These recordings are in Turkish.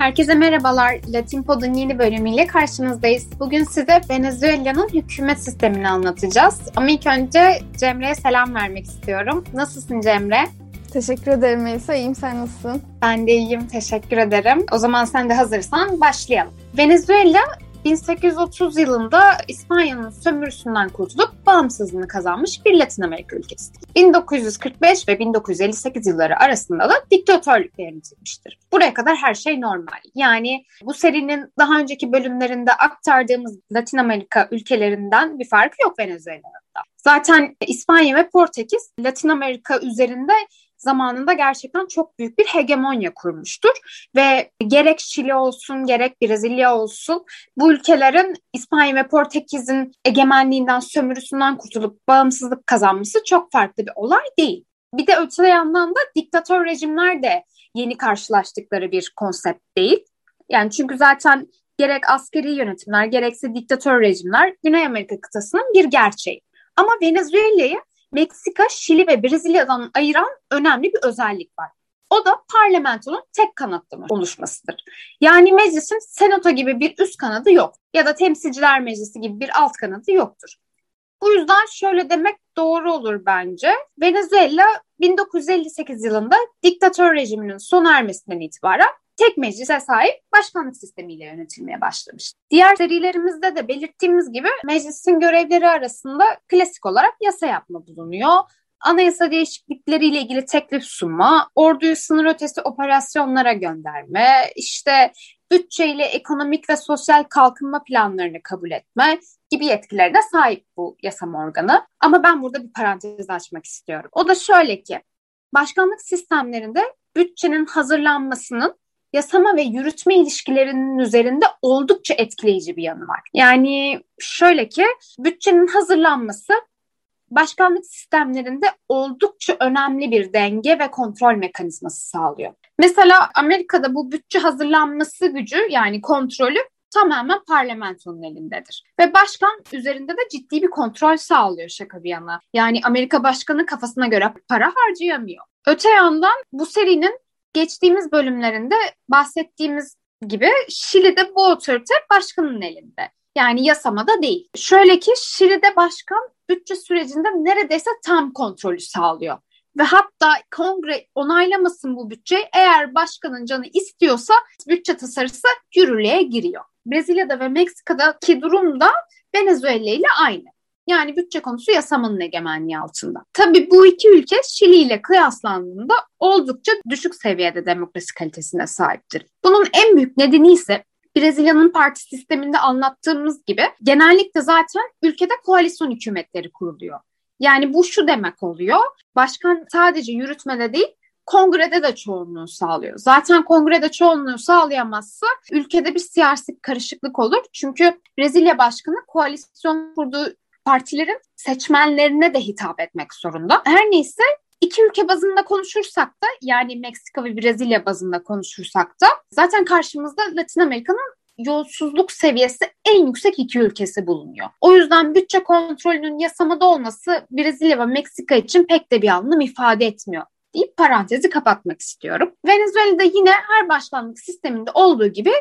Herkese merhabalar. Latin Pod'un yeni bölümüyle karşınızdayız. Bugün size Venezuela'nın hükümet sistemini anlatacağız. Ama ilk önce Cemre'ye selam vermek istiyorum. Nasılsın Cemre? Teşekkür ederim Melisa. İyiyim sen nasılsın? Ben de iyiyim. Teşekkür ederim. O zaman sen de hazırsan başlayalım. Venezuela 1830 yılında İspanya'nın sömürüsünden kurtulup bağımsızlığını kazanmış bir Latin Amerika ülkesi. 1945 ve 1958 yılları arasında da diktatörlükle yönetilmiştir. Buraya kadar her şey normal. Yani bu serinin daha önceki bölümlerinde aktardığımız Latin Amerika ülkelerinden bir farkı yok Venezuela'da. Zaten İspanya ve Portekiz Latin Amerika üzerinde zamanında gerçekten çok büyük bir hegemonya kurmuştur. Ve gerek Şili olsun gerek Brezilya olsun bu ülkelerin İspanya ve Portekiz'in egemenliğinden, sömürüsünden kurtulup bağımsızlık kazanması çok farklı bir olay değil. Bir de öte yandan da diktatör rejimler de yeni karşılaştıkları bir konsept değil. Yani çünkü zaten gerek askeri yönetimler gerekse diktatör rejimler Güney Amerika kıtasının bir gerçeği. Ama Venezuela'yı Meksika, Şili ve Brezilya'dan ayıran önemli bir özellik var. O da parlamentonun tek kanatlı oluşmasıdır. Yani meclisin senato gibi bir üst kanadı yok ya da temsilciler meclisi gibi bir alt kanadı yoktur. Bu yüzden şöyle demek doğru olur bence. Venezuela 1958 yılında diktatör rejiminin sona ermesinden itibaren tek meclise sahip başkanlık sistemiyle yönetilmeye başlamış. Diğer serilerimizde de belirttiğimiz gibi meclisin görevleri arasında klasik olarak yasa yapma bulunuyor. Anayasa değişiklikleriyle ilgili teklif sunma, orduyu sınır ötesi operasyonlara gönderme, işte bütçeyle ekonomik ve sosyal kalkınma planlarını kabul etme gibi yetkilere de sahip bu yasama organı. Ama ben burada bir parantez açmak istiyorum. O da şöyle ki, başkanlık sistemlerinde bütçenin hazırlanmasının yasama ve yürütme ilişkilerinin üzerinde oldukça etkileyici bir yanı var. Yani şöyle ki bütçenin hazırlanması başkanlık sistemlerinde oldukça önemli bir denge ve kontrol mekanizması sağlıyor. Mesela Amerika'da bu bütçe hazırlanması gücü yani kontrolü tamamen parlamentonun elindedir. Ve başkan üzerinde de ciddi bir kontrol sağlıyor şaka bir yana. Yani Amerika başkanı kafasına göre para harcayamıyor. Öte yandan bu serinin geçtiğimiz bölümlerinde bahsettiğimiz gibi Şili'de bu otorite başkanın elinde. Yani yasamada değil. Şöyle ki Şili'de başkan bütçe sürecinde neredeyse tam kontrolü sağlıyor. Ve hatta kongre onaylamasın bu bütçeyi eğer başkanın canı istiyorsa bütçe tasarısı yürürlüğe giriyor. Brezilya'da ve Meksika'daki durum da Venezuela ile aynı. Yani bütçe konusu yasamanın egemenliği altında. Tabii bu iki ülke Şili ile kıyaslandığında oldukça düşük seviyede demokrasi kalitesine sahiptir. Bunun en büyük nedeni ise Brezilya'nın parti sisteminde anlattığımız gibi genellikle zaten ülkede koalisyon hükümetleri kuruluyor. Yani bu şu demek oluyor. Başkan sadece yürütmede değil kongrede de çoğunluğu sağlıyor. Zaten kongrede çoğunluğu sağlayamazsa ülkede bir siyasi karışıklık olur. Çünkü Brezilya Başkanı koalisyon kurduğu partilerin seçmenlerine de hitap etmek zorunda. Her neyse iki ülke bazında konuşursak da yani Meksika ve Brezilya bazında konuşursak da zaten karşımızda Latin Amerika'nın yolsuzluk seviyesi en yüksek iki ülkesi bulunuyor. O yüzden bütçe kontrolünün yasamada olması Brezilya ve Meksika için pek de bir anlam ifade etmiyor deyip parantezi kapatmak istiyorum. Venezuela'da yine her başkanlık sisteminde olduğu gibi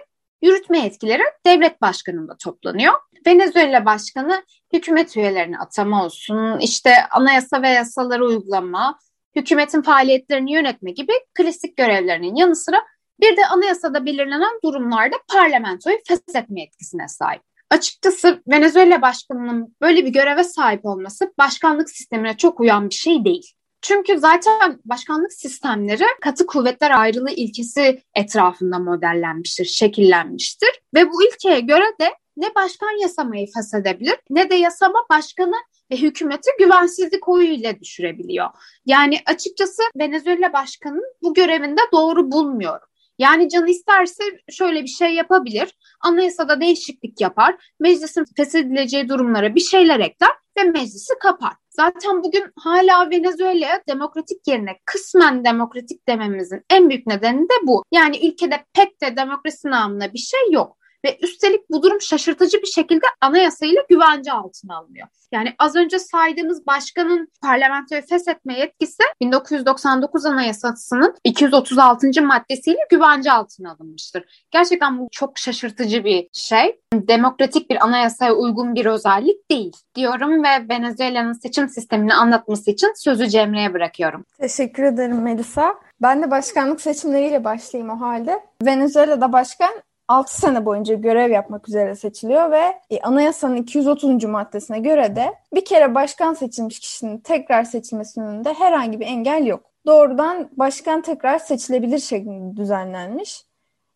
yürütme yetkileri devlet başkanında toplanıyor. Venezuela başkanı hükümet üyelerini atama olsun, işte anayasa ve yasaları uygulama, hükümetin faaliyetlerini yönetme gibi klasik görevlerinin yanı sıra bir de anayasada belirlenen durumlarda parlamentoyu feshetme etkisine sahip. Açıkçası Venezuela başkanının böyle bir göreve sahip olması başkanlık sistemine çok uyan bir şey değil. Çünkü zaten başkanlık sistemleri katı kuvvetler ayrılığı ilkesi etrafında modellenmiştir, şekillenmiştir. Ve bu ilkeye göre de ne başkan yasamayı feshedebilir ne de yasama başkanı ve hükümeti güvensizlik oyuyla düşürebiliyor. Yani açıkçası Venezuela başkanının bu görevinde doğru bulmuyorum. Yani canı isterse şöyle bir şey yapabilir. Anayasada değişiklik yapar. Meclisin feshedileceği durumlara bir şeyler ekler ve meclisi kapar. Zaten bugün hala Venezuela'ya demokratik yerine kısmen demokratik dememizin en büyük nedeni de bu. Yani ülkede pek de demokrasi namına bir şey yok. Ve üstelik bu durum şaşırtıcı bir şekilde anayasayla güvence altına alınıyor. Yani az önce saydığımız başkanın parlamentoyu feshetme yetkisi 1999 Anayasası'nın 236. maddesiyle güvence altına alınmıştır. Gerçekten bu çok şaşırtıcı bir şey. Demokratik bir anayasaya uygun bir özellik değil diyorum ve Venezuela'nın seçim sistemini anlatması için sözü Cemre'ye bırakıyorum. Teşekkür ederim Melisa. Ben de başkanlık seçimleriyle başlayayım o halde. Venezuela'da başkan 6 sene boyunca görev yapmak üzere seçiliyor ve e, anayasanın 230. maddesine göre de bir kere başkan seçilmiş kişinin tekrar seçilmesinin önünde herhangi bir engel yok. Doğrudan başkan tekrar seçilebilir şeklinde düzenlenmiş.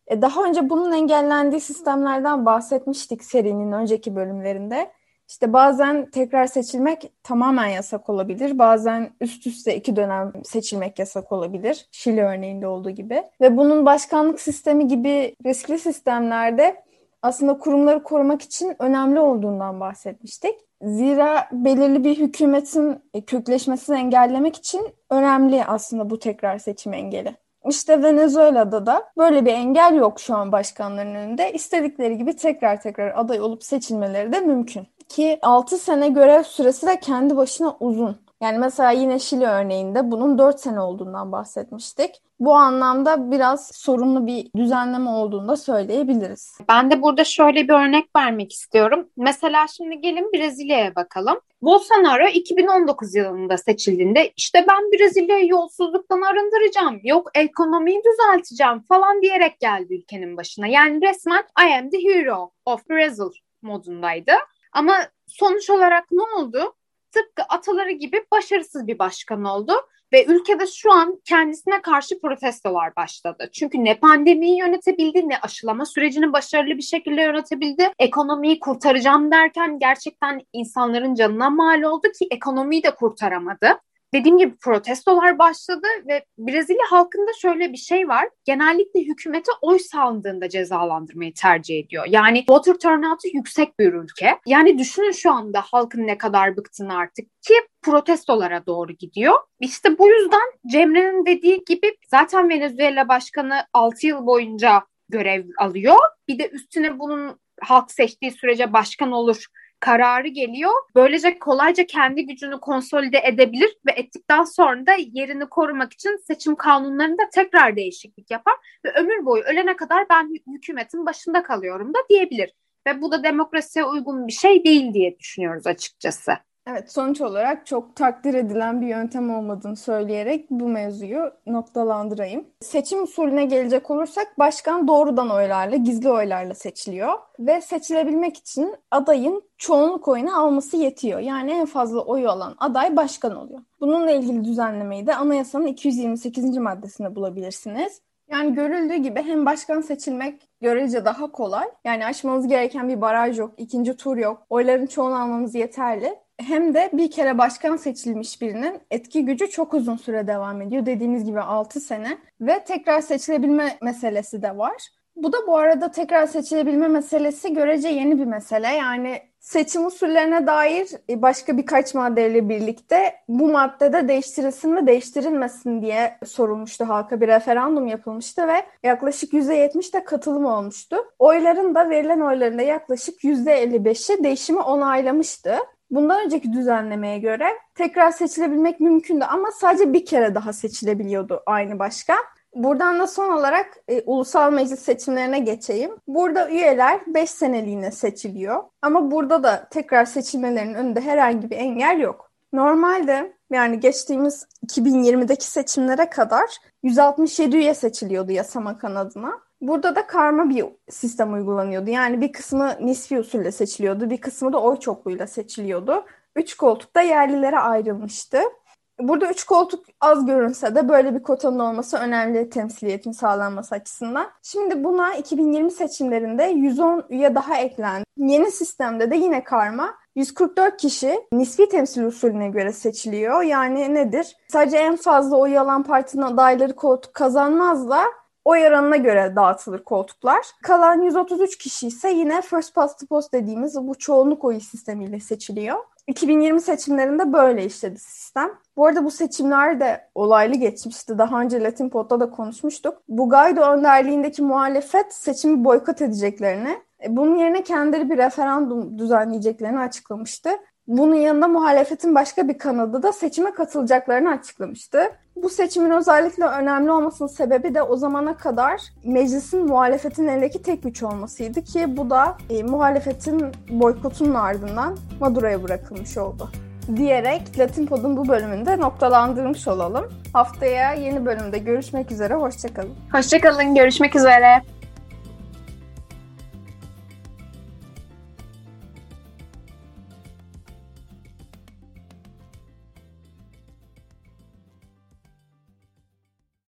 E, daha önce bunun engellendiği sistemlerden bahsetmiştik serinin önceki bölümlerinde. İşte bazen tekrar seçilmek tamamen yasak olabilir. Bazen üst üste iki dönem seçilmek yasak olabilir. Şili örneğinde olduğu gibi. Ve bunun başkanlık sistemi gibi riskli sistemlerde aslında kurumları korumak için önemli olduğundan bahsetmiştik. Zira belirli bir hükümetin kökleşmesini engellemek için önemli aslında bu tekrar seçim engeli. İşte Venezuela'da da böyle bir engel yok şu an başkanların önünde. İstedikleri gibi tekrar tekrar aday olup seçilmeleri de mümkün. Ki 6 sene görev süresi de kendi başına uzun. Yani mesela yine Şili örneğinde bunun 4 sene olduğundan bahsetmiştik. Bu anlamda biraz sorunlu bir düzenleme olduğunu da söyleyebiliriz. Ben de burada şöyle bir örnek vermek istiyorum. Mesela şimdi gelin Brezilya'ya bakalım. Bolsonaro 2019 yılında seçildiğinde işte ben Brezilya'yı yolsuzluktan arındıracağım, yok ekonomiyi düzelteceğim falan diyerek geldi ülkenin başına. Yani resmen I am the hero of Brazil modundaydı. Ama sonuç olarak ne oldu? Tıpkı ataları gibi başarısız bir başkan oldu ve ülkede şu an kendisine karşı protestolar başladı. Çünkü ne pandemiyi yönetebildi ne aşılama sürecini başarılı bir şekilde yönetebildi. Ekonomiyi kurtaracağım derken gerçekten insanların canına mal oldu ki ekonomiyi de kurtaramadı dediğim gibi protestolar başladı ve Brezilya halkında şöyle bir şey var. Genellikle hükümete oy sandığında cezalandırmayı tercih ediyor. Yani voter turnout'u yüksek bir ülke. Yani düşünün şu anda halkın ne kadar bıktığını artık ki protestolara doğru gidiyor. İşte bu yüzden Cemre'nin dediği gibi zaten Venezuela başkanı 6 yıl boyunca görev alıyor. Bir de üstüne bunun halk seçtiği sürece başkan olur kararı geliyor. Böylece kolayca kendi gücünü konsolide edebilir ve ettikten sonra da yerini korumak için seçim kanunlarında tekrar değişiklik yapar ve ömür boyu ölene kadar ben hükümetin başında kalıyorum da diyebilir. Ve bu da demokrasiye uygun bir şey değil diye düşünüyoruz açıkçası. Evet sonuç olarak çok takdir edilen bir yöntem olmadığını söyleyerek bu mevzuyu noktalandırayım. Seçim usulüne gelecek olursak başkan doğrudan oylarla, gizli oylarla seçiliyor ve seçilebilmek için adayın çoğunluk oyunu alması yetiyor. Yani en fazla oyu alan aday başkan oluyor. Bununla ilgili düzenlemeyi de anayasanın 228. maddesinde bulabilirsiniz. Yani görüldüğü gibi hem başkan seçilmek görece daha kolay. Yani aşmamız gereken bir baraj yok, ikinci tur yok. Oyların çoğunu almamız yeterli hem de bir kere başkan seçilmiş birinin etki gücü çok uzun süre devam ediyor. Dediğimiz gibi 6 sene ve tekrar seçilebilme meselesi de var. Bu da bu arada tekrar seçilebilme meselesi görece yeni bir mesele. Yani seçim usullerine dair e, başka birkaç maddeyle birlikte bu maddede değiştirilsin mi değiştirilmesin diye sorulmuştu halka bir referandum yapılmıştı ve yaklaşık %70 de katılım olmuştu. Oyların da verilen oyların da yaklaşık %55'i değişimi onaylamıştı. Bundan önceki düzenlemeye göre tekrar seçilebilmek mümkündü ama sadece bir kere daha seçilebiliyordu aynı başkan. Buradan da son olarak e, ulusal meclis seçimlerine geçeyim. Burada üyeler 5 seneliğine seçiliyor. Ama burada da tekrar seçilmelerinin önünde herhangi bir engel yok. Normalde yani geçtiğimiz 2020'deki seçimlere kadar 167 üye seçiliyordu yasama kanadına. Burada da karma bir sistem uygulanıyordu. Yani bir kısmı nispi usulle seçiliyordu, bir kısmı da oy çokluğuyla seçiliyordu. Üç koltuk da yerlilere ayrılmıştı. Burada üç koltuk az görünse de böyle bir kotanın olması önemli temsiliyetin sağlanması açısından. Şimdi buna 2020 seçimlerinde 110 üye daha eklendi. Yeni sistemde de yine karma 144 kişi nispi temsil usulüne göre seçiliyor. Yani nedir? Sadece en fazla oy alan partinin adayları koltuk kazanmaz da oy oranına göre dağıtılır koltuklar. Kalan 133 kişi ise yine first past the post dediğimiz bu çoğunluk oyu sistemiyle seçiliyor. 2020 seçimlerinde böyle işledi sistem. Bu arada bu seçimler de olaylı geçmişti. Daha önce Latin Pod'da da konuşmuştuk. Bu Guaido önderliğindeki muhalefet seçimi boykot edeceklerini E, bunun yerine kendileri bir referandum düzenleyeceklerini açıklamıştı. Bunun yanında muhalefetin başka bir kanadı da seçime katılacaklarını açıklamıştı. Bu seçimin özellikle önemli olmasının sebebi de o zamana kadar meclisin muhalefetin elindeki tek güç olmasıydı ki bu da e, muhalefetin boykotunun ardından Maduro'ya bırakılmış oldu. Diyerek Latin Pod'un bu bölümünde noktalandırmış olalım. Haftaya yeni bölümde görüşmek üzere, hoşçakalın. Hoşçakalın, görüşmek üzere.